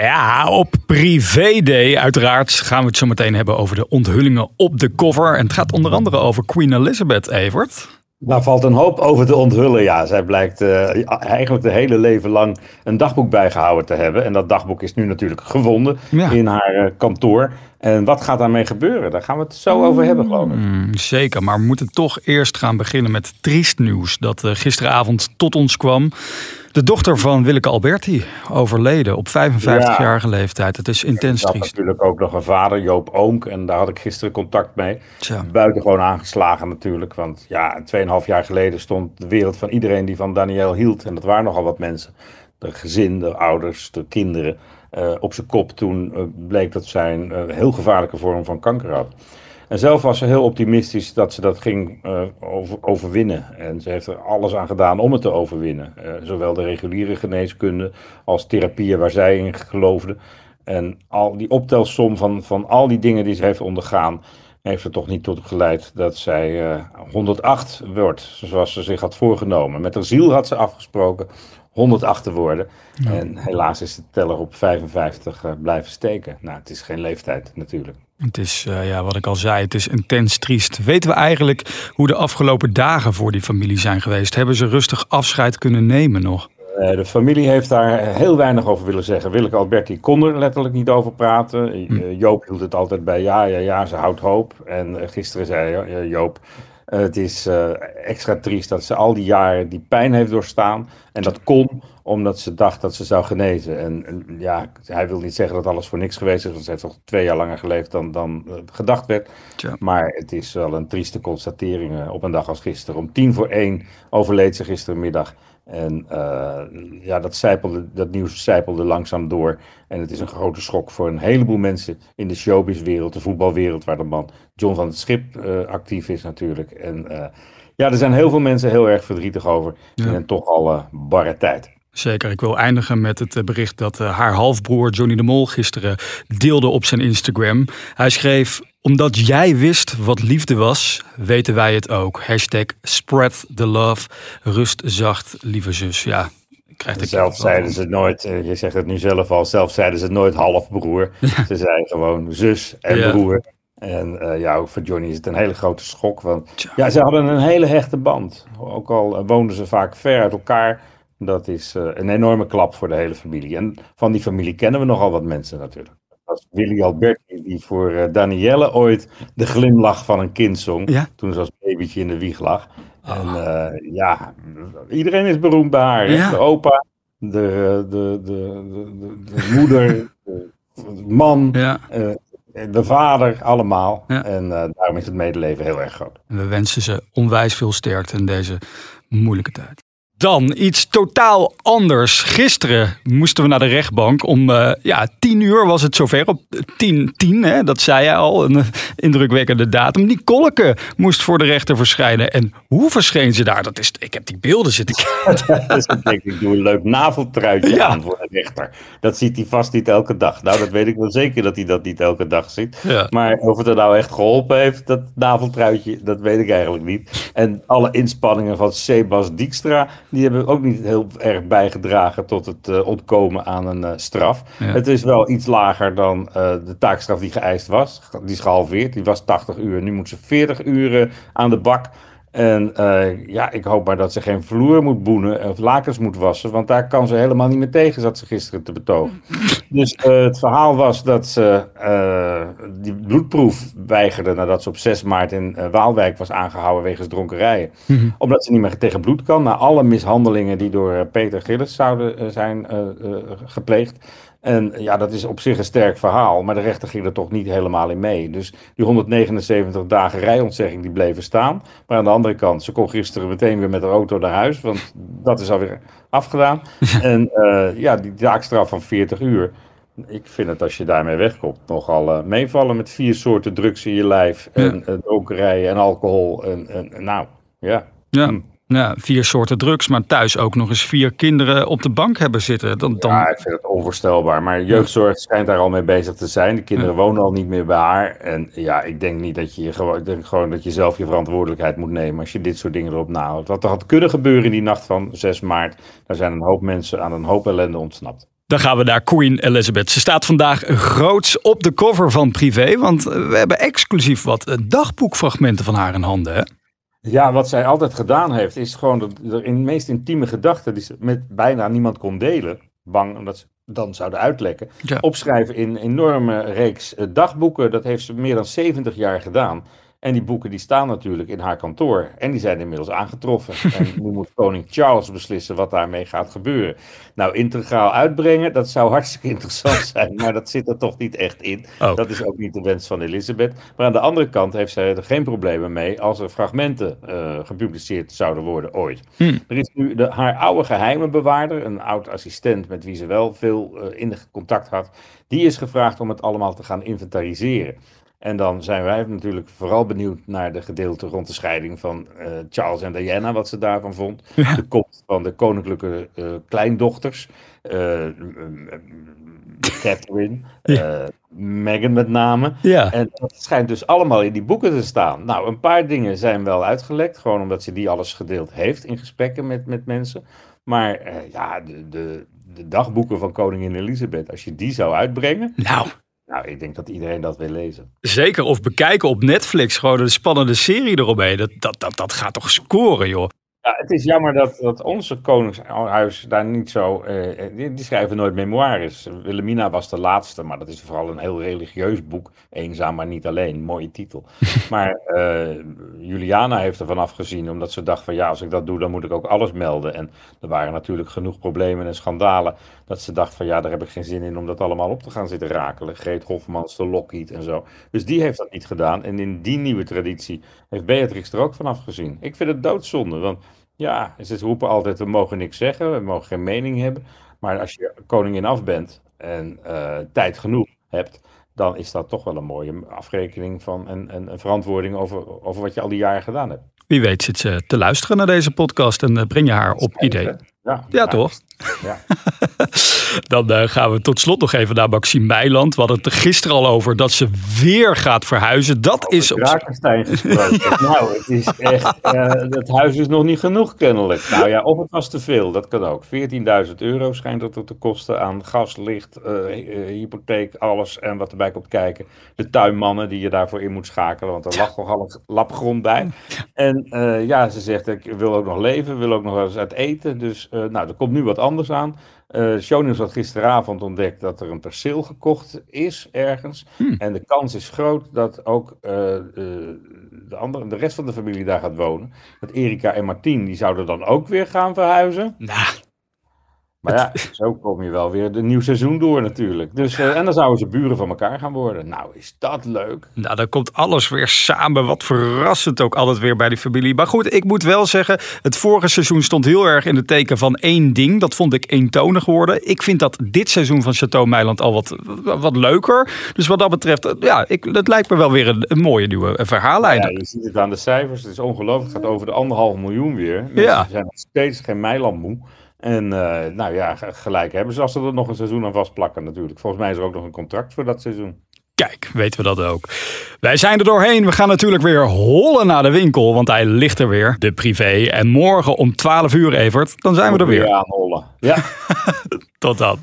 Ja, op Privé Day uiteraard gaan we het zo meteen hebben over de onthullingen op de cover. En het gaat onder andere over Queen Elizabeth, Evert. Daar valt een hoop over te onthullen. Ja, zij blijkt uh, eigenlijk de hele leven lang een dagboek bijgehouden te hebben. En dat dagboek is nu natuurlijk gevonden Ja. in haar eh, kantoor. En wat gaat daarmee gebeuren? Daar gaan we het zo over hebben, geloof ik. Mm, zeker, maar we moeten toch eerst gaan beginnen met triest nieuws dat eh, gisteravond tot ons kwam. De dochter van Willeke Alberti overleden op 55-jarige leeftijd. Het is intens triest. natuurlijk ook nog een vader, Joop Oonk. En daar had ik gisteren contact mee. Tja. Buitengewoon aangeslagen natuurlijk. Want ja, 2,5 jaar geleden stond de wereld van iedereen die van Daniel hield. En dat waren nogal wat mensen. De gezin, de ouders, de kinderen. eh, op zijn kop toen eh, bleek dat zij een eh, heel gevaarlijke vorm van kanker had. En zelf was ze heel optimistisch dat ze dat ging over, overwinnen. En ze heeft er alles aan gedaan om het te overwinnen. Zowel de reguliere geneeskunde als therapieën waar zij in geloofde. En al die optelsom van, van al die dingen die ze heeft ondergaan, heeft er toch niet tot geleid dat zij eh, 108 wordt, zoals ze zich had voorgenomen. Met haar ziel had ze afgesproken 108 te worden. En helaas is de teller op 55 eh, blijven steken. Nou, het is geen leeftijd natuurlijk. Het is, eh, ja, wat ik al zei, het is intens triest. Weten we eigenlijk hoe de afgelopen dagen voor die familie zijn geweest? Hebben ze rustig afscheid kunnen nemen nog? Eh, de familie heeft daar heel weinig over willen zeggen. Willeke Alberti kon er letterlijk niet over praten. Eh, Joop hield het altijd bij ja, ja, ja, ze houdt hoop. En gisteren zei Joop, eh, het is eh, extra triest dat ze al die jaren die pijn heeft doorstaan. En dat kon omdat ze dacht dat ze zou genezen. En, en ja, hij wil niet zeggen dat alles voor niks geweest is. Want ze heeft toch twee jaar langer geleefd dan, dan eh, gedacht werd. Tja. Maar het is wel een trieste constatering op een dag als gisteren. Om tien voor één overleed ze gisterenmiddag. En eh, ja, dat, zijpelde, dat nieuws zijpelde langzaam door. En het is een grote schok voor een heleboel mensen in de showbizwereld, de voetbalwereld, waar de man John van het Schip eh, actief is natuurlijk. En eh, ja, er zijn heel veel mensen heel erg verdrietig over in een toch al barre tijd. Zeker, ik wil eindigen met het eh, bericht dat eh, haar halfbroer Johnny de Mol gisteren deelde op zijn Instagram. Hij schreef, omdat jij wist wat liefde was, weten wij het ook. Hashtag spread the love, rust zacht, lieve zus. Ja, ik krijg er Zelf zeiden van. ze nooit, eh, je zegt het nu zelf al, zelf zeiden ze nooit halfbroer. Ze zeiden gewoon zus en Ja. broer. En ja, ook voor Johnny is het een hele grote schok. Want ja, ze hadden een hele hechte band. Ook al woonden ze vaak ver uit elkaar. Dat is eh, een enorme klap voor de hele familie. En van die familie kennen we nogal wat mensen natuurlijk. Dat was Willy Alberti die voor eh, Danielle ooit de glimlach van een kind zong. Ja. Toen ze als babytje in de wieg lag. En eh, ja, iedereen is beroemd bij haar. Ja. De opa, de, de, de, de, de, de moeder, de, de man, Ja, de vader, allemaal. Ja. En daarom is het medeleven heel erg groot. en we wensen ze onwijs veel sterkte in deze moeilijke tijd. Dan iets totaal anders. Gisteren moesten we naar de rechtbank. Om eh, ja, tien uur was het zover. Op tien, tien hè, dat zei jij al. Een indrukwekkende datum. Die Kolke moest voor de rechter verschijnen. En hoe verscheen ze daar? Dat is, ik heb die beelden zitten kijken. ik denk, ik doe een leuk naveltruitje Ja. aan voor de rechter. Dat ziet hij vast niet elke dag. Nou, dat weet ik wel zeker dat hij dat niet elke dag ziet. Ja. Maar of het er nou echt geholpen heeft, dat naveltruitje, dat weet ik eigenlijk niet. En alle inspanningen van Sebas Dijkstra, die hebben ook niet heel erg bijgedragen tot het eh, ontkomen aan een eh, straf. Ja. Het is wel iets lager dan eh, de taakstraf die geëist was. Die is gehalveerd, die was 80 uur. Nu moet ze 40 uur aan de bak. En eh, ja, ik hoop maar dat ze geen vloer moet boenen of lakens moet wassen. Want daar kan ze helemaal niet meer tegen, zat ze gisteren te betogen. Dus eh, het verhaal was dat ze eh, die bloedproef weigerde nadat ze op 6 maart in Waalwijk was aangehouden wegens dronkerijen. Omdat ze niet meer tegen bloed kan, na alle mishandelingen die door Peter Gillis zouden zijn gepleegd. En ja, dat is op zich een sterk verhaal, maar de rechter ging er toch niet helemaal in mee. Dus die 179 dagen rijontzegging die bleven staan. Maar aan de andere kant, ze kon gisteren meteen weer met de auto naar huis, want dat is alweer afgedaan. En eh, ja, die taakstraf van 40 uur. Ik vind het als je daarmee wegkomt nogal uh, meevallen met vier soorten drugs in je lijf. En ja. Uh, en alcohol. En, en, nou, ja. Ja. Ja, vier soorten drugs, maar thuis ook nog eens vier kinderen op de bank hebben zitten. Dan, dan... Ja, ik vind het onvoorstelbaar. Maar jeugdzorg schijnt daar al mee bezig te zijn. De kinderen wonen al niet meer bij haar. En ja, ik denk niet dat je gewoon, ik denk gewoon dat je zelf je verantwoordelijkheid moet nemen als je dit soort dingen erop nahoudt. Wat er had kunnen gebeuren in die nacht van 6 maart, daar zijn een hoop mensen aan een hoop ellende ontsnapt. Dan gaan we naar Queen Elizabeth. Ze staat vandaag groots op de cover van Privé, want we hebben exclusief wat dagboekfragmenten van haar in handen. Hè? Ja, wat zij altijd gedaan heeft, is gewoon de, in de meest intieme gedachten, die ze met bijna niemand kon delen, bang omdat ze dan zouden uitlekken, opschrijven in een enorme reeks eh, dagboeken. Dat heeft ze meer dan 70 jaar gedaan. En die boeken die staan natuurlijk in haar kantoor. En die zijn inmiddels aangetroffen. En nu moet koning Charles beslissen wat daarmee gaat gebeuren. Nou, integraal uitbrengen, dat zou hartstikke interessant zijn. Maar dat zit er toch niet echt in. Oh. Dat is ook niet de wens van Elisabeth. Maar aan de andere kant heeft zij er geen problemen mee als er fragmenten uh, gepubliceerd zouden worden ooit. Hm. Er is nu de, haar oude geheimenbewaarder, een oud assistent met wie ze wel veel uh, in contact had. Die is gevraagd om het allemaal te gaan inventariseren. En dan zijn wij natuurlijk vooral benieuwd naar de gedeelte rond de scheiding van uh, Charles en Diana, wat ze daarvan vond. De komst van de koninklijke uh, kleindochters, uh, Catherine, ja. Meghan met name. Ja. En dat schijnt dus allemaal in die boeken te staan. Nou, een paar dingen zijn wel uitgelekt, gewoon omdat ze die alles gedeeld heeft in gesprekken met, met mensen. Maar ja, de, de, de dagboeken van koningin Elisabeth, als je die zou uitbrengen. Nou. Nou, ik denk dat iedereen dat wil lezen. Zeker, of bekijken op Netflix, gewoon een spannende serie eromheen. Dat, dat, dat, dat gaat toch scoren, joh. Ja, het is jammer dat, dat onze koningshuis daar niet zo. Uh, die, die, schrijven nooit memoires. Wilhelmina was de laatste, maar dat is vooral een heel religieus boek. Eenzaam, maar niet alleen. Mooie titel. Maar uh, Juliana heeft ervan afgezien, omdat ze dacht: van ja, als ik dat doe, dan moet ik ook alles melden. En er waren natuurlijk genoeg problemen en schandalen. Dat ze dacht: van ja, daar heb ik geen zin in om dat allemaal op te gaan zitten rakelen. Greet Hofmans, de Lockheed en zo. Dus die heeft dat niet gedaan. En in die nieuwe traditie heeft Beatrix er ook van afgezien. Ik vind het doodzonde, want ja, ze roepen altijd, we mogen niks zeggen, we mogen geen mening hebben. Maar als je koningin af bent en uh, tijd genoeg hebt, dan is dat toch wel een mooie afrekening van en, een verantwoording over, over wat je al die jaren gedaan hebt. Wie weet zit ze te luisteren naar deze podcast en uh, breng je haar op idee. Ja, ja, toch? Ja. Dan uh, gaan we tot slot nog even naar Maxime Meiland. We hadden het gisteren al over dat ze weer gaat verhuizen. Dat over is... Op... Drakenstein gesproken. nou, het is echt... Uh, het huis is nog niet genoeg kennelijk. Nou ja, of het was te veel. Dat kan ook. 14.000 euro schijnt dat te kosten aan gas, licht, uh, hypotheek, alles en wat erbij komt kijken. De tuinmannen die je daarvoor in moet schakelen. Want er lag nogal een lapgrond bij. En ja, ze zegt ik wil ook nog leven, wil ook nog eens uit eten. Dus nou, er komt nu wat anders aan. Uh, had gisteravond ontdekt dat er een perceel gekocht is ergens. Hmm. En de kans is groot dat ook uh, de, andere, de rest van de familie daar gaat wonen. Dat Erika en Martien, die zouden dan ook weer gaan verhuizen. Nou, maar ja, zo kom je wel weer de nieuw seizoen door natuurlijk. Dus, uh, en dan zouden ze buren van elkaar gaan worden. Nou, is dat leuk. Nou, dan komt alles weer samen. Wat verrassend ook altijd weer bij die familie. Maar goed, ik moet wel zeggen, het vorige seizoen stond heel erg in het teken van één ding. Dat vond ik eentonig geworden. Ik vind dat dit seizoen van Chateau Meiland al wat, wat leuker. Dus wat dat betreft, eh, ja, ik, het lijkt me wel weer een, mooie nieuwe verhaallijn. Ja, je ziet het aan de cijfers. Het is ongelooflijk. Het gaat over de anderhalf miljoen weer. Mensen ja. zijn nog steeds geen Meiland moe. En uh, nou ja, gelijk hebben ze als ze er nog een seizoen aan vastplakken natuurlijk. Volgens mij is er ook nog een contract voor dat seizoen. Kijk, weten we dat ook. Wij zijn er doorheen. We gaan natuurlijk weer hollen naar de winkel, want hij ligt er weer. De privé. En morgen om 12 uur, Evert, dan zijn we er weer. Ja, hollen. Ja. Tot dan.